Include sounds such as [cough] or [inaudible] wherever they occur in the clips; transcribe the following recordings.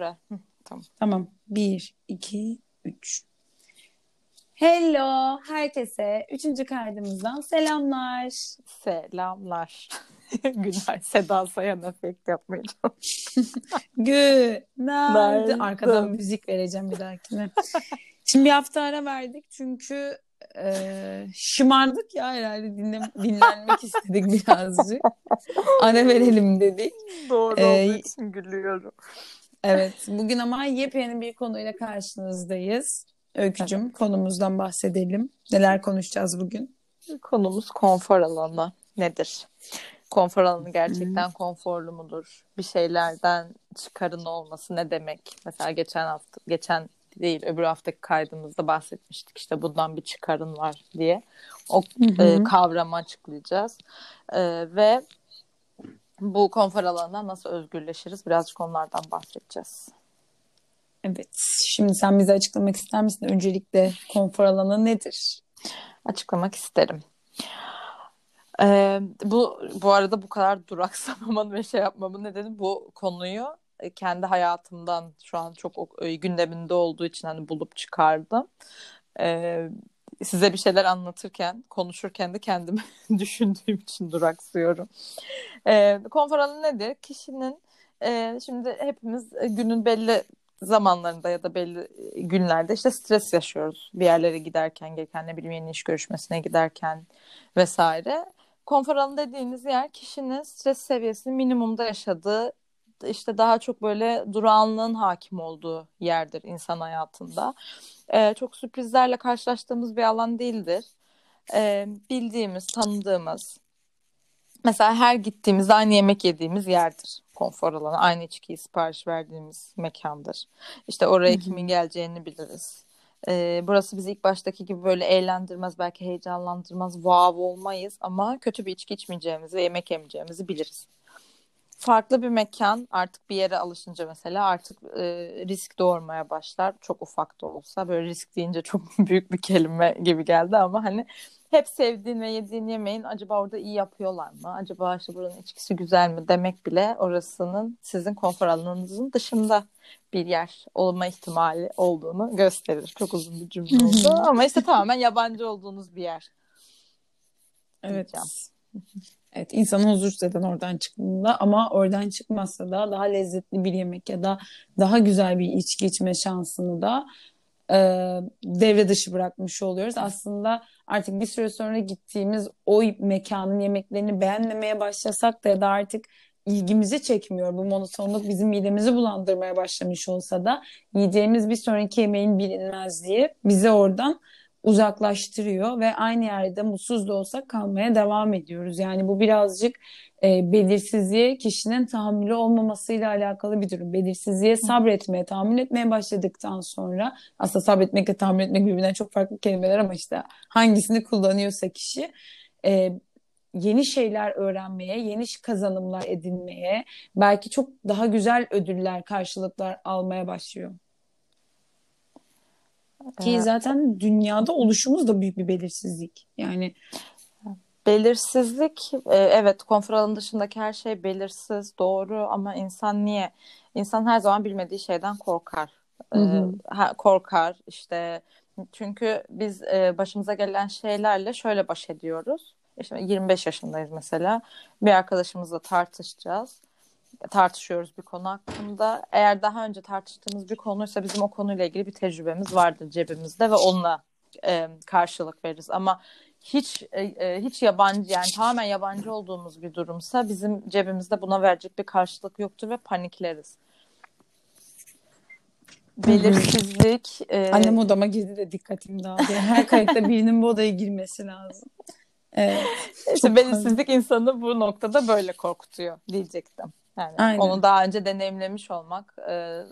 Hı, tamam. Tamam. Bir, iki, üç. Hello herkese. Üçüncü kaydımızdan selamlar. Selamlar. [laughs] Günler Seda Sayan efekt yapmaya Günaydın. [laughs] Günaydın. Arkadan müzik vereceğim bir dahakine. Şimdi bir hafta ara verdik çünkü e, şımardık ya herhalde dinle, dinlenmek [laughs] istedik birazcık. Ara verelim dedik. Doğru Ee, olduğu için gülüyorum. Evet, bugün ama yepyeni bir konuyla karşınızdayız. Öykücüm, konumuzdan bahsedelim. Neler konuşacağız bugün? Konumuz konfor alanı nedir? Konfor alanı gerçekten konforlu mudur? Bir şeylerden çıkarın olması ne demek? Mesela geçen hafta, geçen değil öbür haftaki kaydımızda bahsetmiştik işte bundan bir çıkarın var diye. O Hı hı. e, kavramı açıklayacağız. E, ve bu konfor alanından nasıl özgürleşiriz? Birazcık onlardan bahsedeceğiz. Evet, şimdi sen bize açıklamak ister misin? Öncelikle konfor alanı nedir? açıklamak isterim. Ee, bu bu arada bu kadar duraksamamanın ve şey yapmamın nedeni bu konuyu e, kendi hayatımdan şu an çok e, gündeminde olduğu için hani bulup çıkardım. Ee, size bir şeyler anlatırken, konuşurken de kendimi [laughs] düşündüğüm için duraksıyorum. Ee, konfor alanı nedir? Kişinin e, şimdi hepimiz e, günün belli zamanlarında ya da belli e, günlerde işte stres yaşıyoruz. Bir yerlere giderken, gereken ne bileyim yeni iş görüşmesine giderken vesaire. Konfor alanı dediğiniz yer kişinin stres seviyesini minimumda yaşadığı, işte daha çok böyle durağanlığın hakim olduğu yerdir insan hayatında. Ee, çok sürprizlerle karşılaştığımız bir alan değildir. Ee, bildiğimiz, tanıdığımız, Mesela her gittiğimizde aynı yemek yediğimiz yerdir. Konfor alanı. Aynı içkiyi sipariş verdiğimiz mekandır. İşte oraya kimin geleceğini biliriz. Ee, burası bizi ilk baştaki gibi böyle eğlendirmez, belki heyecanlandırmaz, wow olmayız ama kötü bir içki içmeyeceğimizi ve yemek yemeyeceğimizi biliriz. Farklı bir mekan artık bir yere alışınca mesela artık e, risk doğurmaya başlar. Çok ufak da olsa böyle risk deyince çok [laughs] büyük bir kelime gibi geldi ama hani hep sevdiğin ve yediğin yemeğin acaba orada iyi yapıyorlar mı? Acaba işte buranın içkisi güzel mi demek bile orasının sizin konfor alanınızın dışında bir yer olma ihtimali olduğunu gösterir. Çok uzun bir cümle oldu [laughs] ama işte tamamen yabancı olduğunuz bir yer Evet. diyeceğim. [laughs] Evet, insanın huzursuz eden oradan çıktığında ama oradan çıkmazsa da daha lezzetli bir yemek ya da daha güzel bir içki içme şansını da e, devre dışı bırakmış oluyoruz. Aslında artık bir süre sonra gittiğimiz o mekanın yemeklerini beğenmemeye başlasak da ya da artık ilgimizi çekmiyor. Bu monotonluk bizim midemizi bulandırmaya başlamış olsa da yiyeceğimiz bir sonraki yemeğin bilinmezliği bizi oradan uzaklaştırıyor ve aynı yerde mutsuz da olsak kalmaya devam ediyoruz. Yani bu birazcık e, belirsizliğe kişinin tahammülü olmamasıyla alakalı bir durum. Belirsizliğe sabretmeye, tahammül etmeye başladıktan sonra aslında sabretmekle tahammül etmek birbirinden çok farklı kelimeler ama işte hangisini kullanıyorsa kişi e, yeni şeyler öğrenmeye, yeni kazanımlar edinmeye, belki çok daha güzel ödüller, karşılıklar almaya başlıyor. Ki Ee, zaten dünyada oluşumuz da büyük bir belirsizlik. Yani Belirsizlik, e, evet konfor alanı dışındaki her şey belirsiz, doğru ama insan niye? İnsan her zaman bilmediği şeyden korkar. E, hı hı. ha- korkar işte çünkü biz e, başımıza gelen şeylerle şöyle baş ediyoruz. İşte 25 yaşındayız mesela. Bir arkadaşımızla tartışacağız. Tartışıyoruz bir konu hakkında. Eğer daha önce tartıştığımız bir konuysa bizim o konuyla ilgili bir tecrübemiz vardır cebimizde ve onunla e, karşılık veririz. Ama hiç e, e, hiç yabancı yani tamamen yabancı olduğumuz bir durumsa bizim cebimizde buna verecek bir karşılık yoktur ve panikleriz. Belirsizlik e, Annem odama girdi de dikkatim dağıldı. Her kayıtta birinin bu odaya girmesi lazım. Evet, işte belirsizlik insanı bu noktada böyle korkutuyor diyecektim. Yani aynen. onu daha önce deneyimlemiş olmak e,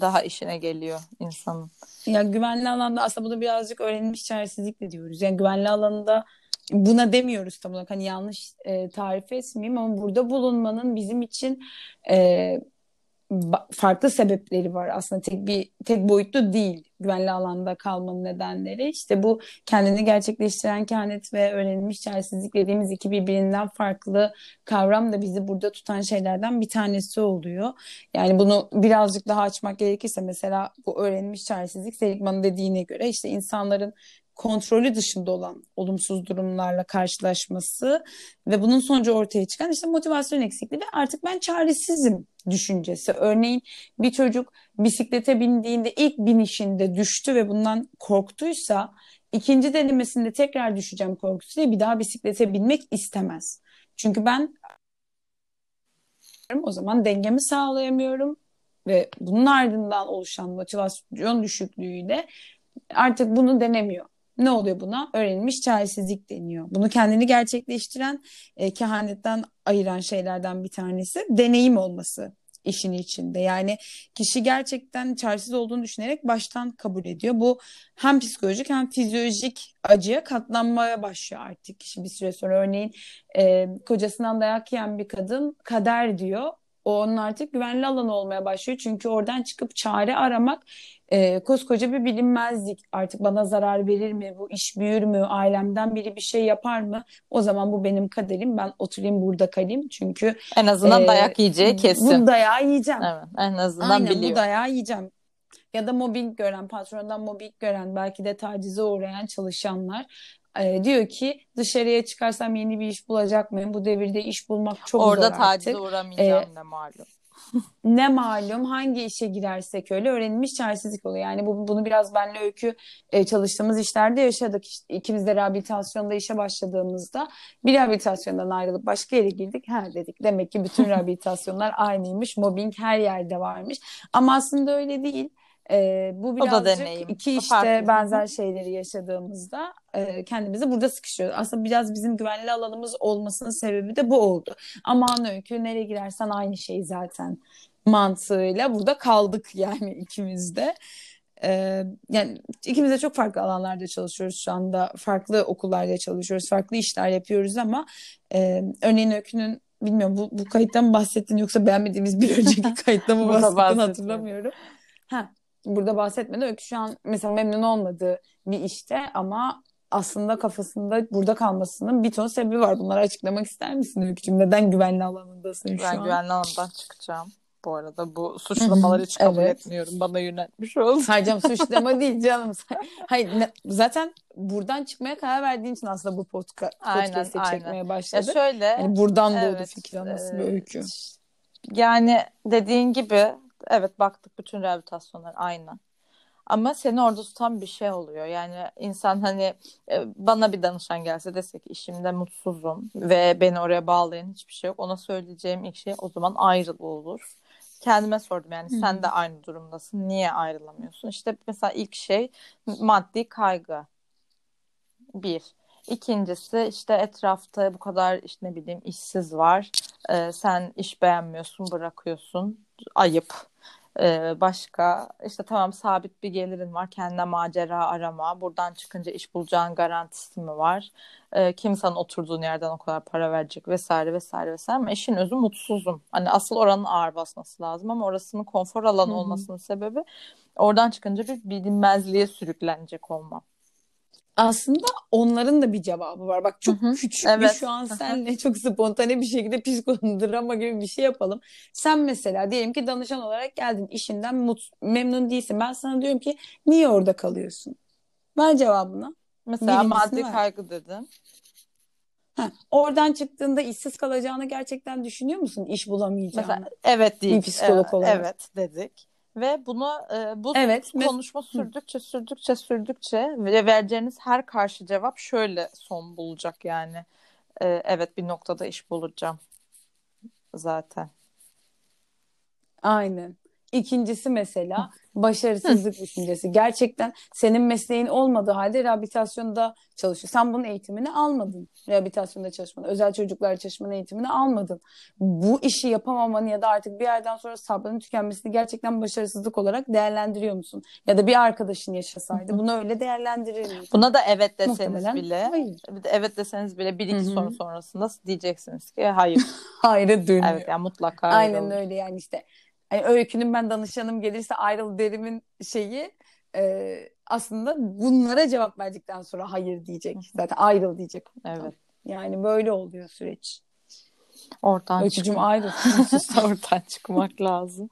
daha işine geliyor insanın. Ya güvenli alanda aslında bunu birazcık öğrenilmiş çaresizlik de diyoruz. Yani güvenli alanında buna demiyoruz tam olarak. Hani yanlış e, tarif etmeyeyim ama burada bulunmanın bizim için e, farklı sebepleri var aslında tek bir tek boyutlu değil güvenli alanda kalmanın nedenleri işte bu kendini gerçekleştiren kehanet ve öğrenilmiş çaresizlik dediğimiz iki birbirinden farklı kavram da bizi burada tutan şeylerden bir tanesi oluyor. Yani bunu birazcık daha açmak gerekirse mesela bu öğrenilmiş çaresizlik Seligman'ın dediğine göre işte insanların kontrolü dışında olan olumsuz durumlarla karşılaşması ve bunun sonucu ortaya çıkan işte motivasyon eksikliği ve artık ben çaresizim düşüncesi. Örneğin bir çocuk bisiklete bindiğinde ilk binişinde düştü ve bundan korktuysa ikinci denemesinde tekrar düşeceğim korkusuyla bir daha bisiklete binmek istemez. Çünkü ben o zaman dengemi sağlayamıyorum ve bunun ardından oluşan motivasyon düşüklüğüyle artık bunu denemiyor. Ne oluyor buna? Öğrenilmiş çaresizlik deniyor. Bunu kendini gerçekleştiren, e, kehanetten ayıran şeylerden bir tanesi deneyim olması işin içinde. Yani kişi gerçekten çaresiz olduğunu düşünerek baştan kabul ediyor. Bu hem psikolojik hem fizyolojik acıya katlanmaya başlıyor artık kişi bir süre sonra. Örneğin e, kocasından dayak yiyen bir kadın kader diyor. O onun artık güvenli alanı olmaya başlıyor. Çünkü oradan çıkıp çare aramak e, koskoca bir bilinmezlik. Artık bana zarar verir mi? Bu iş büyür mü? Ailemden biri bir şey yapar mı? O zaman bu benim kaderim. Ben oturayım burada kalayım. Çünkü en azından e, dayak yiyeceği kesin. Bu dayağı yiyeceğim. Evet, en azından Aynen, biliyor. bu dayağı yiyeceğim. Ya da mobbing gören, patrondan mobbing gören, belki de tacize uğrayan çalışanlar e, diyor ki dışarıya çıkarsam yeni bir iş bulacak mıyım? Bu devirde iş bulmak çok Orada zor artık. Orada tacize uğramayacağım ee, ne malum [laughs] ne malum hangi işe girersek öyle öğrenilmiş çaresizlik oluyor. Yani bu, bunu biraz benle öykü e, çalıştığımız işlerde yaşadık. İşte, ikimiz de rehabilitasyonda işe başladığımızda bir rehabilitasyondan ayrılıp başka yere girdik. Ha dedik demek ki bütün [laughs] rehabilitasyonlar aynıymış. Mobbing her yerde varmış. Ama aslında öyle değil. E, bu birazcık iki işte benzer şeyleri yaşadığımızda e, kendimizi burada sıkışıyoruz. Aslında biraz bizim güvenli alanımız olmasının sebebi de bu oldu. Aman öykü nereye girersen aynı şey zaten mantığıyla burada kaldık [laughs] yani ikimiz de. Ee, yani ikimiz de çok farklı alanlarda çalışıyoruz şu anda. Farklı okullarda çalışıyoruz. Farklı işler yapıyoruz ama e, örneğin Öykü'nün bilmiyorum bu, bu kayıttan mı bahsettin yoksa beğenmediğimiz bir önceki [laughs] kayıtta mı bahsettin hatırlamıyorum. Ha, burada bahsetmedi. Öykü şu an mesela memnun olmadığı bir işte ama aslında kafasında burada kalmasının bir ton sebebi var. Bunları açıklamak ister misin Öykücüğüm? Neden güvenli alanındasın şu ben an? Ben güvenli alandan çıkacağım. Bu arada bu suçlamaları hiç kabul evet. etmiyorum. Bana yöneltmiş oldu. Hayır canım [laughs] suçlama değil canım. Hayır ne, zaten buradan çıkmaya karar verdiğin için aslında bu podcast, podcast'i çekmeye başladı. Ya şöyle. Yani buradan evet, doğdu fikir nasıl bir öykü. Yani dediğin gibi evet baktık bütün rehabilitasyonlar aynı. Ama seni orada tutan bir şey oluyor. Yani insan hani e, bana bir danışan gelse desek işimde mutsuzum ve beni oraya bağlayan hiçbir şey yok. Ona söyleyeceğim ilk şey o zaman ayrıl olur. Kendime sordum yani Hı-hı. sen de aynı durumdasın. Niye ayrılamıyorsun? İşte mesela ilk şey maddi kaygı. Bir. İkincisi işte etrafta bu kadar işte ne bileyim işsiz var. Ee, sen iş beğenmiyorsun, bırakıyorsun. Ayıp. Ee, başka işte tamam sabit bir gelirin var kendine macera arama buradan çıkınca iş bulacağın garantisi mi var ee, kim sana oturduğun yerden o kadar para verecek vesaire vesaire vesaire ama işin özü mutsuzum hani asıl oranın ağır basması lazım ama orasının konfor alanı Hı-hı. olmasının sebebi oradan çıkınca bir bilinmezliğe sürüklenecek olmam aslında onların da bir cevabı var. Bak çok Hı-hı. küçük evet. bir şu an senle çok spontane bir şekilde psikodrama [laughs] gibi bir şey yapalım. Sen mesela diyelim ki danışan olarak geldin işinden mut, memnun değilsin. Ben sana diyorum ki niye orada kalıyorsun? Ver cevabını. Mesela maddi kaygı dedin. Ha, oradan çıktığında işsiz kalacağını gerçekten düşünüyor musun? İş bulamayacağını. Mesela, evet değil. Bir psikolog evet, olarak. Evet dedik ve bunu e, bu evet, konuşma sürdükçe sürdükçe sürdükçe ve vereceğiniz her karşı cevap şöyle son bulacak yani. E, evet bir noktada iş bulacağım zaten. Aynen. İkincisi mesela başarısızlık düşüncesi. Gerçekten senin mesleğin olmadığı halde rehabilitasyonda çalışıyor. Sen bunun eğitimini almadın. Rehabilitasyonda çalışmanı, özel çocuklar çalışmanın eğitimini almadın. Bu işi yapamamanı ya da artık bir yerden sonra sabrının tükenmesini gerçekten başarısızlık olarak değerlendiriyor musun? Ya da bir arkadaşın yaşasaydı bunu öyle değerlendirir miydin? Buna da evet deseniz Muhtemelen, bile. Hayır. Evet deseniz bile bir iki Hı-hı. soru sonrasında diyeceksiniz ki hayır. [laughs] hayır dönüyor. Evet yani mutlaka. Aynen öyle yani işte hani öykünün ben danışanım gelirse ayrıl derimin şeyi e, aslında bunlara cevap verdikten sonra hayır diyecek. Zaten ayrıl diyecek. Evet. Yani böyle oluyor süreç. Oradan Öykücüm ayrıl. [laughs] oradan çıkmak lazım.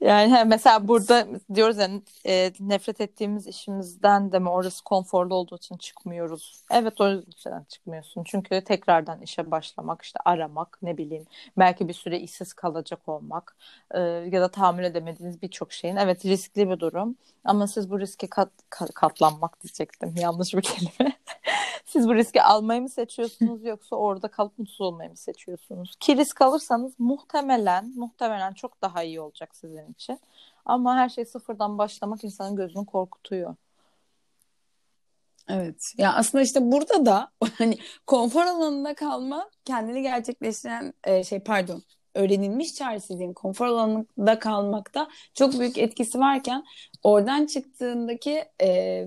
Yani mesela burada diyoruz ya e, nefret ettiğimiz işimizden de mi orası konforlu olduğu için çıkmıyoruz. Evet o yüzden çıkmıyorsun. Çünkü tekrardan işe başlamak, işte aramak, ne bileyim belki bir süre işsiz kalacak olmak e, ya da tahammül edemediğiniz birçok şeyin. Evet riskli bir durum ama siz bu riske kat, kat- katlanmak diyecektim. Yanlış bir kelime. [laughs] Siz bu riski almayı mı seçiyorsunuz yoksa orada kalıp mutsuz olmayı mı seçiyorsunuz? Ki risk alırsanız muhtemelen muhtemelen çok daha iyi olacak sizin için. Ama her şey sıfırdan başlamak insanın gözünü korkutuyor. Evet. Ya aslında işte burada da [laughs] hani konfor alanında kalma kendini gerçekleştiren e, şey pardon öğrenilmiş çaresizliğin konfor alanında kalmakta çok büyük etkisi varken oradan çıktığındaki e,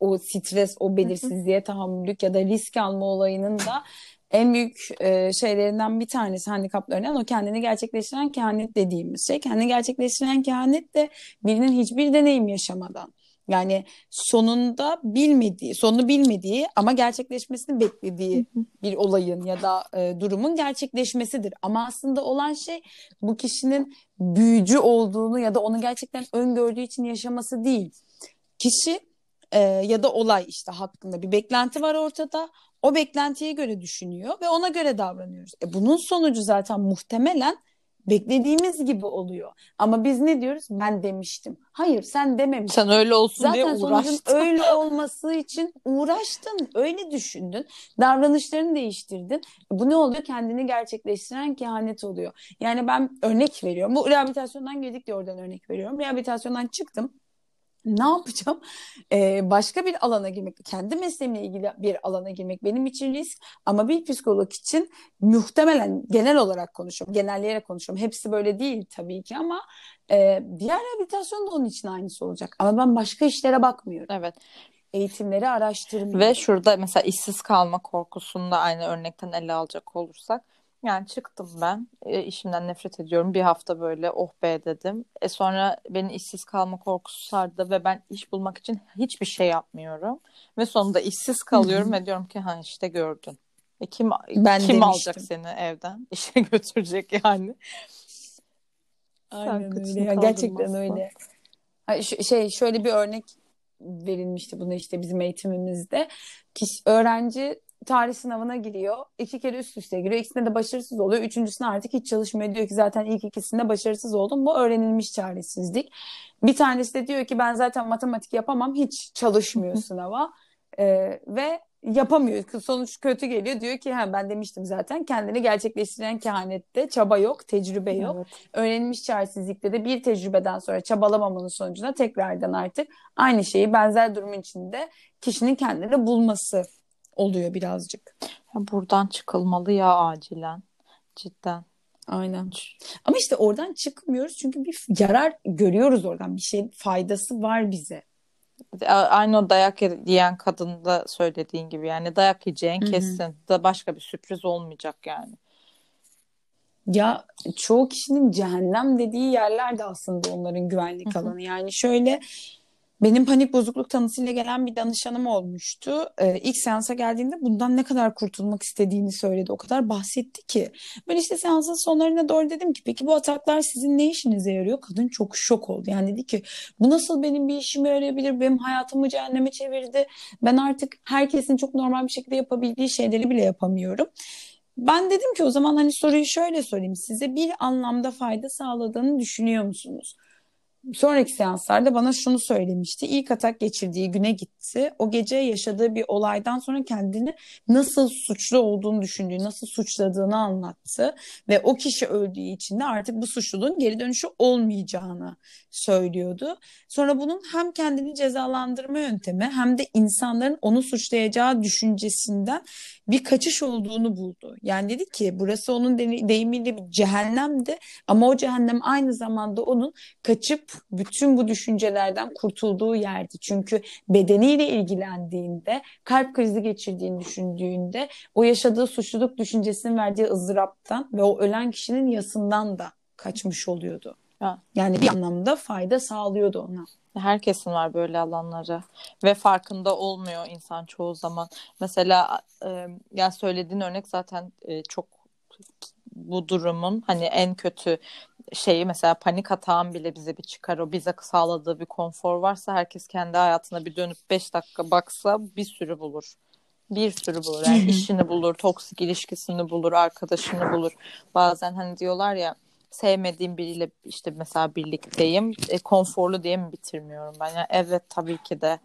o stres, o belirsizliğe tahammüllük ya da risk alma olayının da en büyük e, şeylerinden bir tanesi, handikaplarından o kendini gerçekleştiren kehanet dediğimiz şey. Kendini gerçekleştiren kehanet de birinin hiçbir deneyim yaşamadan yani sonunda bilmediği, sonunu bilmediği ama gerçekleşmesini beklediği bir olayın ya da e, durumun gerçekleşmesidir. Ama aslında olan şey bu kişinin büyücü olduğunu ya da onu gerçekten öngördüğü için yaşaması değil. Kişi e, ya da olay işte hakkında bir beklenti var ortada. O beklentiye göre düşünüyor ve ona göre davranıyoruz. E, bunun sonucu zaten muhtemelen beklediğimiz gibi oluyor. Ama biz ne diyoruz? Ben demiştim. Hayır sen dememiştin. Sen öyle olsun diye Zaten sonucun uğraştın. öyle olması için uğraştın, öyle düşündün, davranışlarını değiştirdin. Bu ne oluyor? Kendini gerçekleştiren kehanet oluyor. Yani ben örnek veriyorum. Bu rehabilitasyondan girdik diye oradan örnek veriyorum. Rehabilitasyondan çıktım. Ne yapacağım? [laughs] Ee, başka bir alana girmek, kendi mesleğimle ilgili bir alana girmek benim için risk. Ama bir psikolog için muhtemelen genel olarak konuşuyorum, genelleyerek konuşuyorum. Hepsi böyle değil tabii ki ama e, diğer rehabilitasyon da onun için aynısı olacak. Ama ben başka işlere bakmıyorum. Evet. Eğitimleri araştırmıyorum. Ve şurada mesela işsiz kalma konusunu da aynı örnekten ele alacak olursak yani çıktım ben e, işimden nefret ediyorum bir hafta böyle oh be dedim e sonra beni işsiz kalma korkusu sardı ve ben iş bulmak için hiçbir şey yapmıyorum ve sonunda işsiz kalıyorum ve diyorum ki ha işte gördün e kim Ben kim demiştim. alacak seni evden [laughs] işe götürecek yani Aynen öyle. Ya gerçekten öyle. Ha, şey şöyle bir örnek verilmişti buna işte bizim eğitimimizde. Kişi, öğrenci tarih sınavına giriyor. iki kere üst üste giriyor. İkisinde de başarısız oluyor. Üçüncüsünde artık hiç çalışmıyor. Diyor ki zaten ilk ikisinde başarısız oldum. Bu öğrenilmiş çaresizlik. Bir tanesi de diyor ki ben zaten matematik yapamam. Hiç çalışmıyor sınava. Ee, ve yapamıyor. Sonuç kötü geliyor. Diyor ki ha, ben demiştim zaten kendini gerçekleştiren kehanette çaba yok, tecrübe yok Evet. öğrenilmiş çaresizlikte de bir tecrübeden sonra çabalamamanın sonucunda tekrardan artık aynı şeyi benzer durumun içinde kişinin kendini bulması oluyor birazcık. Ya buradan çıkılmalı ya acilen cidden Aynen. Ama işte oradan çıkmıyoruz çünkü bir yarar görüyoruz oradan. Bir şeyin faydası var bize. Aynı o dayak yiyen kadın da söylediğin gibi yani dayak yiyeceğin kesin. Da başka bir sürpriz olmayacak yani. Ya çoğu kişinin cehennem dediği yerler de aslında onların güvenlik Hı hı. alanı. Yani şöyle benim panik bozukluk tanısıyla gelen bir danışanım olmuştu. Ee, ilk seansa geldiğinde bundan ne kadar kurtulmak istediğini söyledi. O kadar bahsetti ki. Ben işte seansın sonlarına doğru dedim ki peki bu ataklar sizin ne işinize yarıyor? Kadın çok şok oldu. Yani dedi ki bu nasıl benim bir işime yarayabilir? Benim hayatımı cehenneme çevirdi. Ben artık herkesin çok normal bir şekilde yapabildiği şeyleri bile yapamıyorum. Ben dedim ki o zaman hani soruyu şöyle sorayım. Size bir anlamda fayda sağladığını düşünüyor musunuz? Sonraki seanslarda bana şunu söylemişti. İlk atak geçirdiği güne gitti. O gece yaşadığı bir olaydan sonra kendini nasıl suçlu olduğunu düşündüğü, nasıl suçladığını anlattı. Ve o kişi öldüğü için de artık bu suçluluğun geri dönüşü olmayacağını söylüyordu. Sonra bunun hem kendini cezalandırma yöntemi hem de insanların onu suçlayacağı düşüncesinden bir kaçış olduğunu buldu. Yani dedi ki burası onun de- deyimiyle bir cehennemdi ama o cehennem aynı zamanda onun kaçıp bütün bu düşüncelerden kurtulduğu yerdi. Çünkü bedeniyle ilgilendiğinde, kalp krizi geçirdiğini düşündüğünde o yaşadığı suçluluk düşüncesinin verdiği ızdıraptan ve o ölen kişinin yasından da kaçmış oluyordu. Ha. Yani bir anlamda fayda sağlıyordu ona. Herkesin var böyle alanları ve farkında olmuyor insan çoğu zaman. Mesela e, ya söylediğin örnek zaten e, çok bu durumun hani en kötü şeyi mesela panik atağın bile bize bir çıkar o bize sağladığı bir konfor varsa herkes kendi hayatına bir dönüp 5 dakika baksa bir sürü bulur. Bir sürü bulur. Yani [laughs] işini bulur, toksik ilişkisini bulur, arkadaşını bulur. Bazen hani diyorlar ya sevmediğim biriyle işte mesela birlikteyim. E, konforlu diye mi bitirmiyorum ben? Yani evet tabii ki de.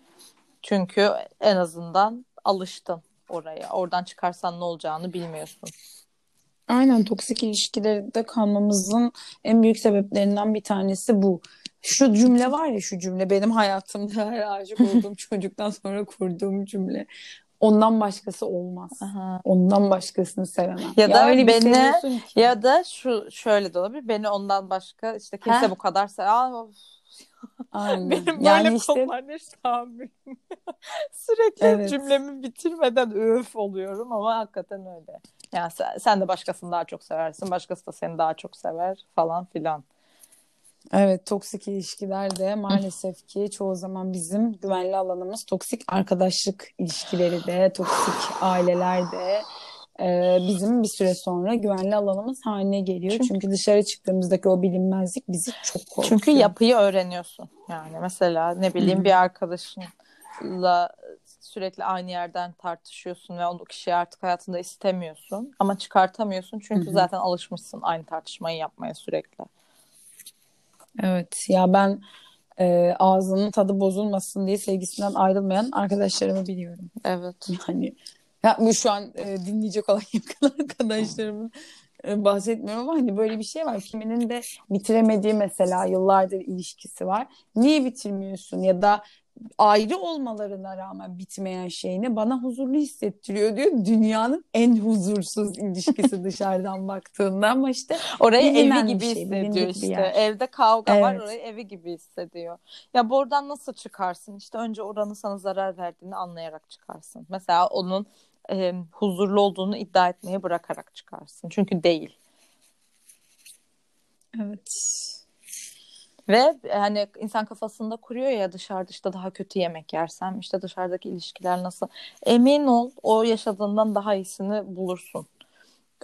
Çünkü en azından alıştın oraya. Oradan çıkarsan ne olacağını bilmiyorsun. Aynen toksik ilişkilerde kalmamızın en büyük sebeplerinden bir tanesi bu. Şu cümle var ya şu cümle benim hayatımda her aşık [laughs] olduğum çocuktan sonra kurduğum cümle. Ondan başkası olmaz. Aha. Ondan başkasını sevemem. Ya da öyle bir beni-. Ya da şu şöyle de olabilir. Beni ondan başka işte kimse Heh. bu kadar sev. Aynen. [laughs] Benim böyle yani işte konularda tahammülüm. [laughs] Sürekli Evet. cümlemi bitirmeden öf oluyorum ama hakikaten öyle. Yani sen, sen de başkasını daha çok seversin. Başkası da seni daha çok sever falan filan. Evet, toksik ilişkiler de maalesef ki çoğu zaman bizim güvenli alanımız toksik arkadaşlık ilişkileri de, [sighs] toksik aileler de e, bizim bir süre sonra güvenli alanımız haline geliyor. Çünkü- Çünkü, dışarı çıktığımızdaki o bilinmezlik bizi çok korkutuyor. Çünkü yapıyı öğreniyorsun. Yani mesela ne bileyim bir arkadaşınla sürekli aynı yerden tartışıyorsun ve o kişiyi artık hayatında istemiyorsun ama çıkartamıyorsun çünkü zaten alışmışsın aynı tartışmayı yapmaya sürekli. Evet, ya ben e, ağzının tadı bozulmasın diye sevgisinden ayrılmayan arkadaşlarımı biliyorum. Evet. Yani ya bu şu an e, dinleyecek olan yakın [laughs] arkadaşlarımın e, bahsetmiyorum ama hani böyle bir şey var. Kiminin de bitiremediği mesela yıllardır ilişkisi var. Niye bitirmiyorsun ya da ayrı olmalarına rağmen bitmeyen şeyini bana huzurlu hissettiriyor diyor. Dünyanın en huzursuz ilişkisi [laughs] dışarıdan baktığında ama işte Orayı evi gibi şey, hissediyor işte. Evde kavga var, Evet. orayı evi gibi hissediyor. Ya bu oradan nasıl çıkarsın? İşte önce oranın sana zarar verdiğini anlayarak çıkarsın. Mesela onun e, huzurlu olduğunu iddia etmeye bırakarak çıkarsın. Çünkü değil. evet. Ve hani insan kafasında kuruyor ya dışarıda işte daha kötü yemek yersem işte dışarıdaki ilişkiler nasıl? Emin ol o yaşadığından daha iyisini bulursun.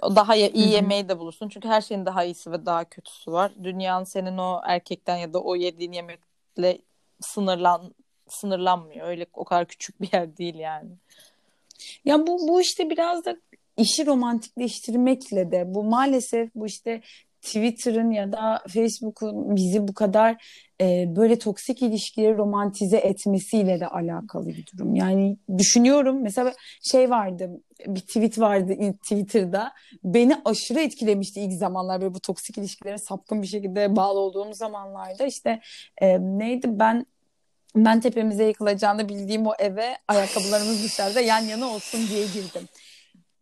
Daha iyi Hı hı. yemeği de bulursun. Çünkü her şeyin daha iyisi ve daha kötüsü var. Dünyanın senin o erkekten ya da o yediğin yemekle sınırlan sınırlanmıyor. Öyle o kadar küçük bir yer değil yani. Ya bu bu işte biraz da işi romantikleştirmekle de bu maalesef bu işte Twitter'ın ya da Facebook'un bizi bu kadar e, böyle toksik ilişkileri romantize etmesiyle de alakalı bir durum. Yani düşünüyorum mesela şey vardı bir tweet vardı Twitter'da beni aşırı etkilemişti ilk zamanlar böyle bu toksik ilişkilere sapkın bir şekilde bağlı olduğum zamanlarda işte e, neydi ben ben tepemize yıkılacağını bildiğim o eve ayakkabılarımız dışarıda yan yana olsun diye girdim.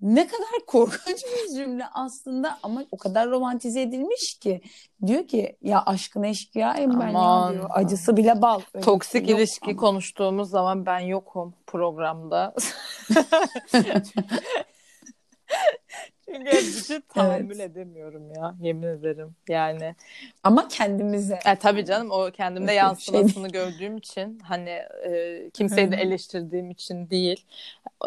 Ne kadar [laughs] korkunç bir cümle aslında ama o kadar romantize edilmiş ki. Diyor ki ya aşkına eşkıyayım ben ya diyor. Acısı bile bal. Öyle Toksik şey yok ilişki ama. konuştuğumuz zaman ben yokum programda. [laughs] Çünkü [laughs] tahammül edemiyorum ya yemin ederim. Yani Ama kendimize. e, tabii canım o kendimde yok, şey yansımasını gördüğüm için hani e, kimseyi de eleştirdiğim için değil.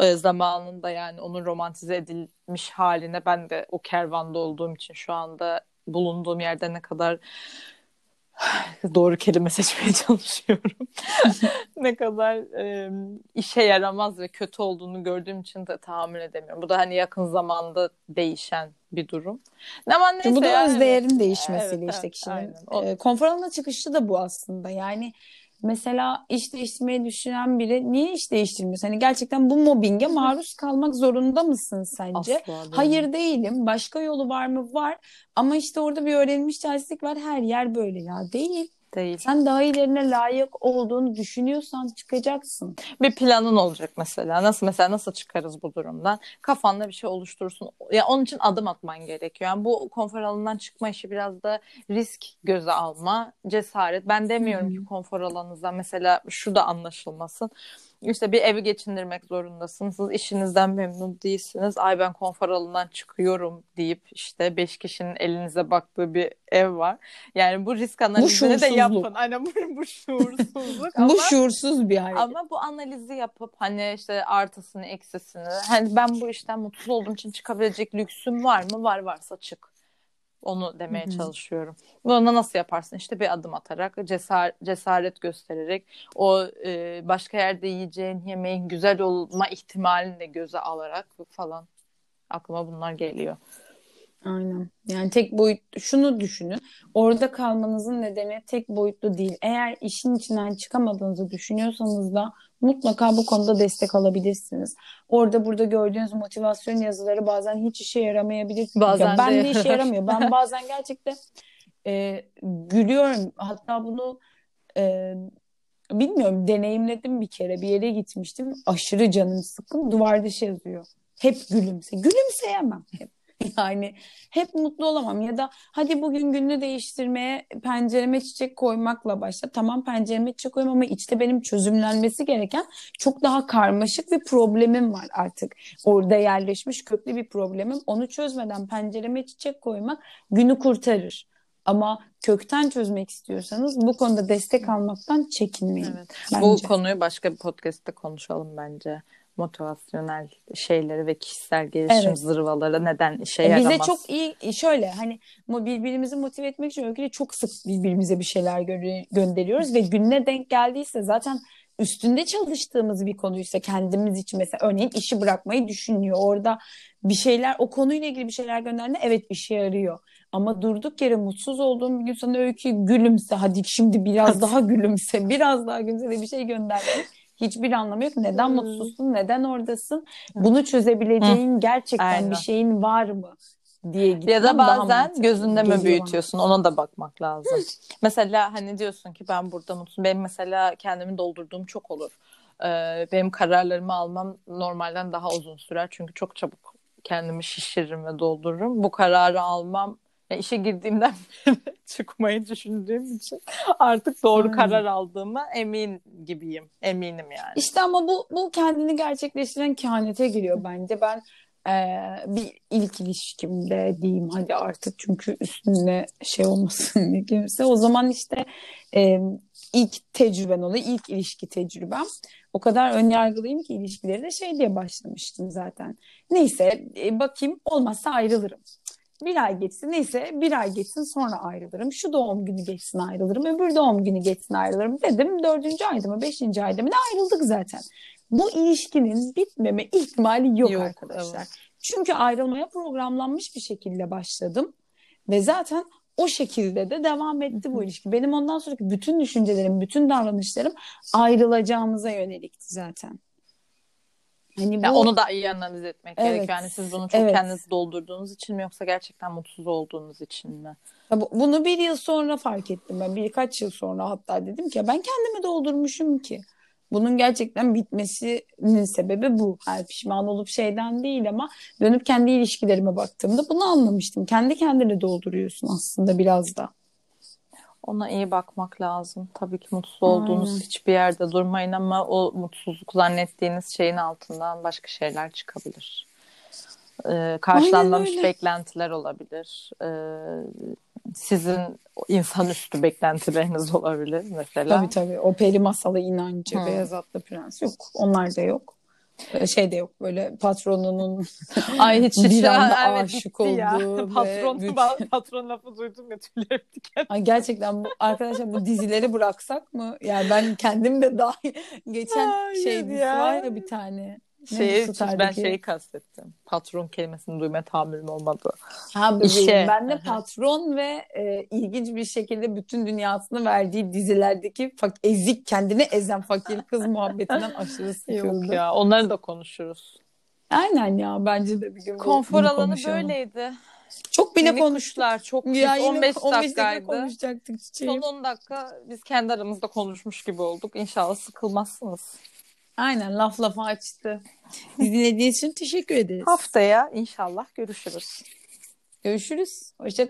E, zamanında yani onun romantize edilmiş haline ben de o kervanda olduğum için şu anda bulunduğum yerde ne kadar [sighs] doğru kelime seçmeye [laughs] çalışıyorum. ne kadar e, işe yaramaz ve kötü olduğunu gördüğüm için de tahammül edemiyorum. Bu da hani yakın zamanda değişen bir durum. Ama neyse Bu da yani, özdeğerin değişmesiyle Evet, işte evet, kişinin. aynen. O- E, konfor alanına çıkışı da bu aslında. Yani mesela iş değiştirmeyi düşünen biri niye iş değiştirmiyorsun? Hani gerçekten bu mobbinge [laughs] maruz kalmak zorunda mısın sence? Asla değil. Hayır değilim. Başka yolu var mı? Var. Ama işte orada bir öğrenilmiş terslik var. Her yer böyle ya. Değil. Değil. Sen daha ilerine layık olduğunu düşünüyorsan çıkacaksın. Bir planın olacak mesela. Nasıl mesela nasıl çıkarız bu durumdan? Kafanda bir şey oluşturursun. Ya onun için adım atman gerekiyor. Yani bu konfor alanından çıkma işi biraz da risk göze alma, cesaret. Ben demiyorum hı. ki konfor alanınızdan mesela şu da anlaşılmasın. İşte bir evi geçindirmek zorundasınız. Siz işinizden memnun değilsiniz. Ay ben konfor alanından çıkıyorum deyip işte beş kişinin elinize baktığı bir ev var. Yani bu risk analizini de şuursuzluk. yapın. Aynen bu, bu şuursuzluk [laughs] ama Bu şuursuz bir hareket. ama bu analizi yapıp hani işte artısını eksisini hani ben bu işten mutsuz olduğum için çıkabilecek lüksüm var mı? Var varsa çık. Onu demeye Hı hı. çalışıyorum. Bunu nasıl yaparsın? İşte bir adım atarak, cesar, cesaret göstererek, o e, başka yerde yiyeceğin yemeğin güzel olma ihtimalini de göze alarak falan aklıma bunlar geliyor. Aynen. Yani tek boyutlu şunu düşünün. Orada kalmanızın nedeni tek boyutlu değil. Eğer işin içinden çıkamadığınızı düşünüyorsanız da mutlaka bu konuda destek alabilirsiniz. Orada burada gördüğünüz motivasyon yazıları bazen hiç işe yaramayabilir. Bazen Ya ben de de [laughs] işe yaramıyor. Ben bazen gerçekten e, gülüyorum. Hatta bunu e, bilmiyorum deneyimledim bir kere. Bir yere gitmiştim. Aşırı canım sıkkın. Duvarda şey yazıyor. Hep gülümse. Gülümseyemem hep. [laughs] Yani hep mutlu olamam ya da hadi bugün gününü değiştirmeye pencereme çiçek koymakla başla. Tamam pencereme çiçek koyayım ama içte benim çözümlenmesi gereken çok daha karmaşık bir problemim var artık. Orada yerleşmiş köklü bir problemim. Onu çözmeden pencereme çiçek koymak günü kurtarır. Ama kökten çözmek istiyorsanız bu konuda destek almaktan çekinmeyin. Evet. bence. Bu konuyu başka bir podcast'te konuşalım bence. Motivasyonel şeyleri ve kişisel gelişim Evet. zırvaları neden işe E, yaramaz? Bize çok iyi şöyle hani birbirimizi motive etmek için öyküde çok sık birbirimize bir şeyler gö- gönderiyoruz ve gününe denk geldiyse zaten üstünde çalıştığımız bir konuysa kendimiz için mesela örneğin işi bırakmayı düşünüyor. Orada bir şeyler o konuyla ilgili bir şeyler gönderdiğinde evet işe yarıyor. Ama durduk yere mutsuz olduğum bir gün sana öykü gülümse hadi şimdi biraz daha gülümse biraz daha gülümse de bir şey göndermek hiçbir anlamı yok. Neden Hmm. mutsuzsun? Neden oradasın? Bunu çözebileceğin gerçekten Aynen. bir şeyin var mı diye Ya gitmem da bazen gözünde mi büyütüyorsun ona da bakmak lazım. mesela hani diyorsun ki ben burada mutsuzum. Benim mesela kendimi doldurduğum çok olur. Ee, benim kararlarımı almam normalden daha uzun sürer. Çünkü çok çabuk kendimi şişiririm ve doldururum. Bu kararı almam ya işe girdiğimden [laughs] beri çıkmayı düşündüğüm için artık doğru Aynen. karar aldığıma emin gibiyim. Eminim yani. İşte ama bu bu kendini gerçekleştiren kehanete giriyor bence. Ben eee, bir ilk ilişkimde diyeyim hadi artık çünkü üstünde şey olmasın diye kimse. O zaman işte eee, ilk tecrüben oluyor. ilk ilişki tecrübem. O kadar önyargılıyım ki ilişkileri de şey diye başlamıştım zaten. Neyse e, bakayım olmazsa ayrılırım. Bir ay geçsin neyse bir ay geçsin sonra ayrılırım. Şu doğum günü geçsin ayrılırım. Öbür doğum günü geçsin ayrılırım dedim. Dördüncü ayda mı beşinci ayda mı ne ayrıldık zaten. Bu ilişkinin bitmeme ihtimali yok, Yok, arkadaşlar. evet. Çünkü ayrılmaya programlanmış bir şekilde başladım. Ve zaten o şekilde de devam etti bu ilişki. Benim ondan sonraki bütün düşüncelerim, bütün davranışlarım ayrılacağımıza yönelikti zaten. Hani bu Ya onu da iyi analiz etmek Evet. gerekiyor. Yani siz bunu çok Evet. kendiniz doldurduğunuz için mi yoksa gerçekten mutsuz olduğunuz için mi? Ya bu- Bunu bir yıl sonra fark ettim ben. Birkaç yıl sonra hatta dedim ki ben kendimi doldurmuşum ki. Bunun gerçekten bitmesinin sebebi bu. Yani pişman olup şeyden değil ama dönüp kendi ilişkilerime baktığımda bunu anlamıştım. Kendi kendini dolduruyorsun aslında biraz da. Ona iyi bakmak lazım. Tabii ki mutsuz olduğunuz Aynen. hiçbir yerde durmayın ama o mutsuzluk zannettiğiniz şeyin altından başka şeyler çıkabilir. Ee, karşılanmamış beklentiler olabilir. Ee, sizin insanüstü beklentileriniz olabilir mesela. Tabii tabii. O peri masalı inancı, Hı. beyaz atlı prens yok. Onlar da yok. Ee, Şey de yok böyle patronunun [laughs] Ay hiç bir anda evet, aşık bitti ya. olduğu [laughs] ve Patron, bütün- patron lafı duydum ya tüylerim [laughs] diken. Ay gerçekten bu arkadaşlar bu dizileri bıraksak mı? Yani ben kendim de dahil geçen Hayır şey dizisi ya. var ya bir tane. Şeyi, ben şeyi kastettim. Patron kelimesini duymaya tahammülüm olmadı. Ha İşe. ben de patron ve e, ilginç bir şekilde bütün dünyasını verdiği dizilerdeki fak- ezik kendini ezen fakir kız muhabbetinden aşırı sıkıldım. [laughs] Yok ya onları da konuşuruz. Aynen ya bence de bir gün Konfor alanı konuşalım. böyleydi. Çok bile kuşlar çok Ya kısa, yine 15 15 dakika dakikaydı. konuşacaktık çiçeğim. Son 10 dakika biz kendi aramızda konuşmuş gibi olduk. İnşallah sıkılmazsınız. Aynen laf lafı açtı. Dinlediğiniz için teşekkür ederiz. Haftaya inşallah görüşürüz. Görüşürüz. Hoşça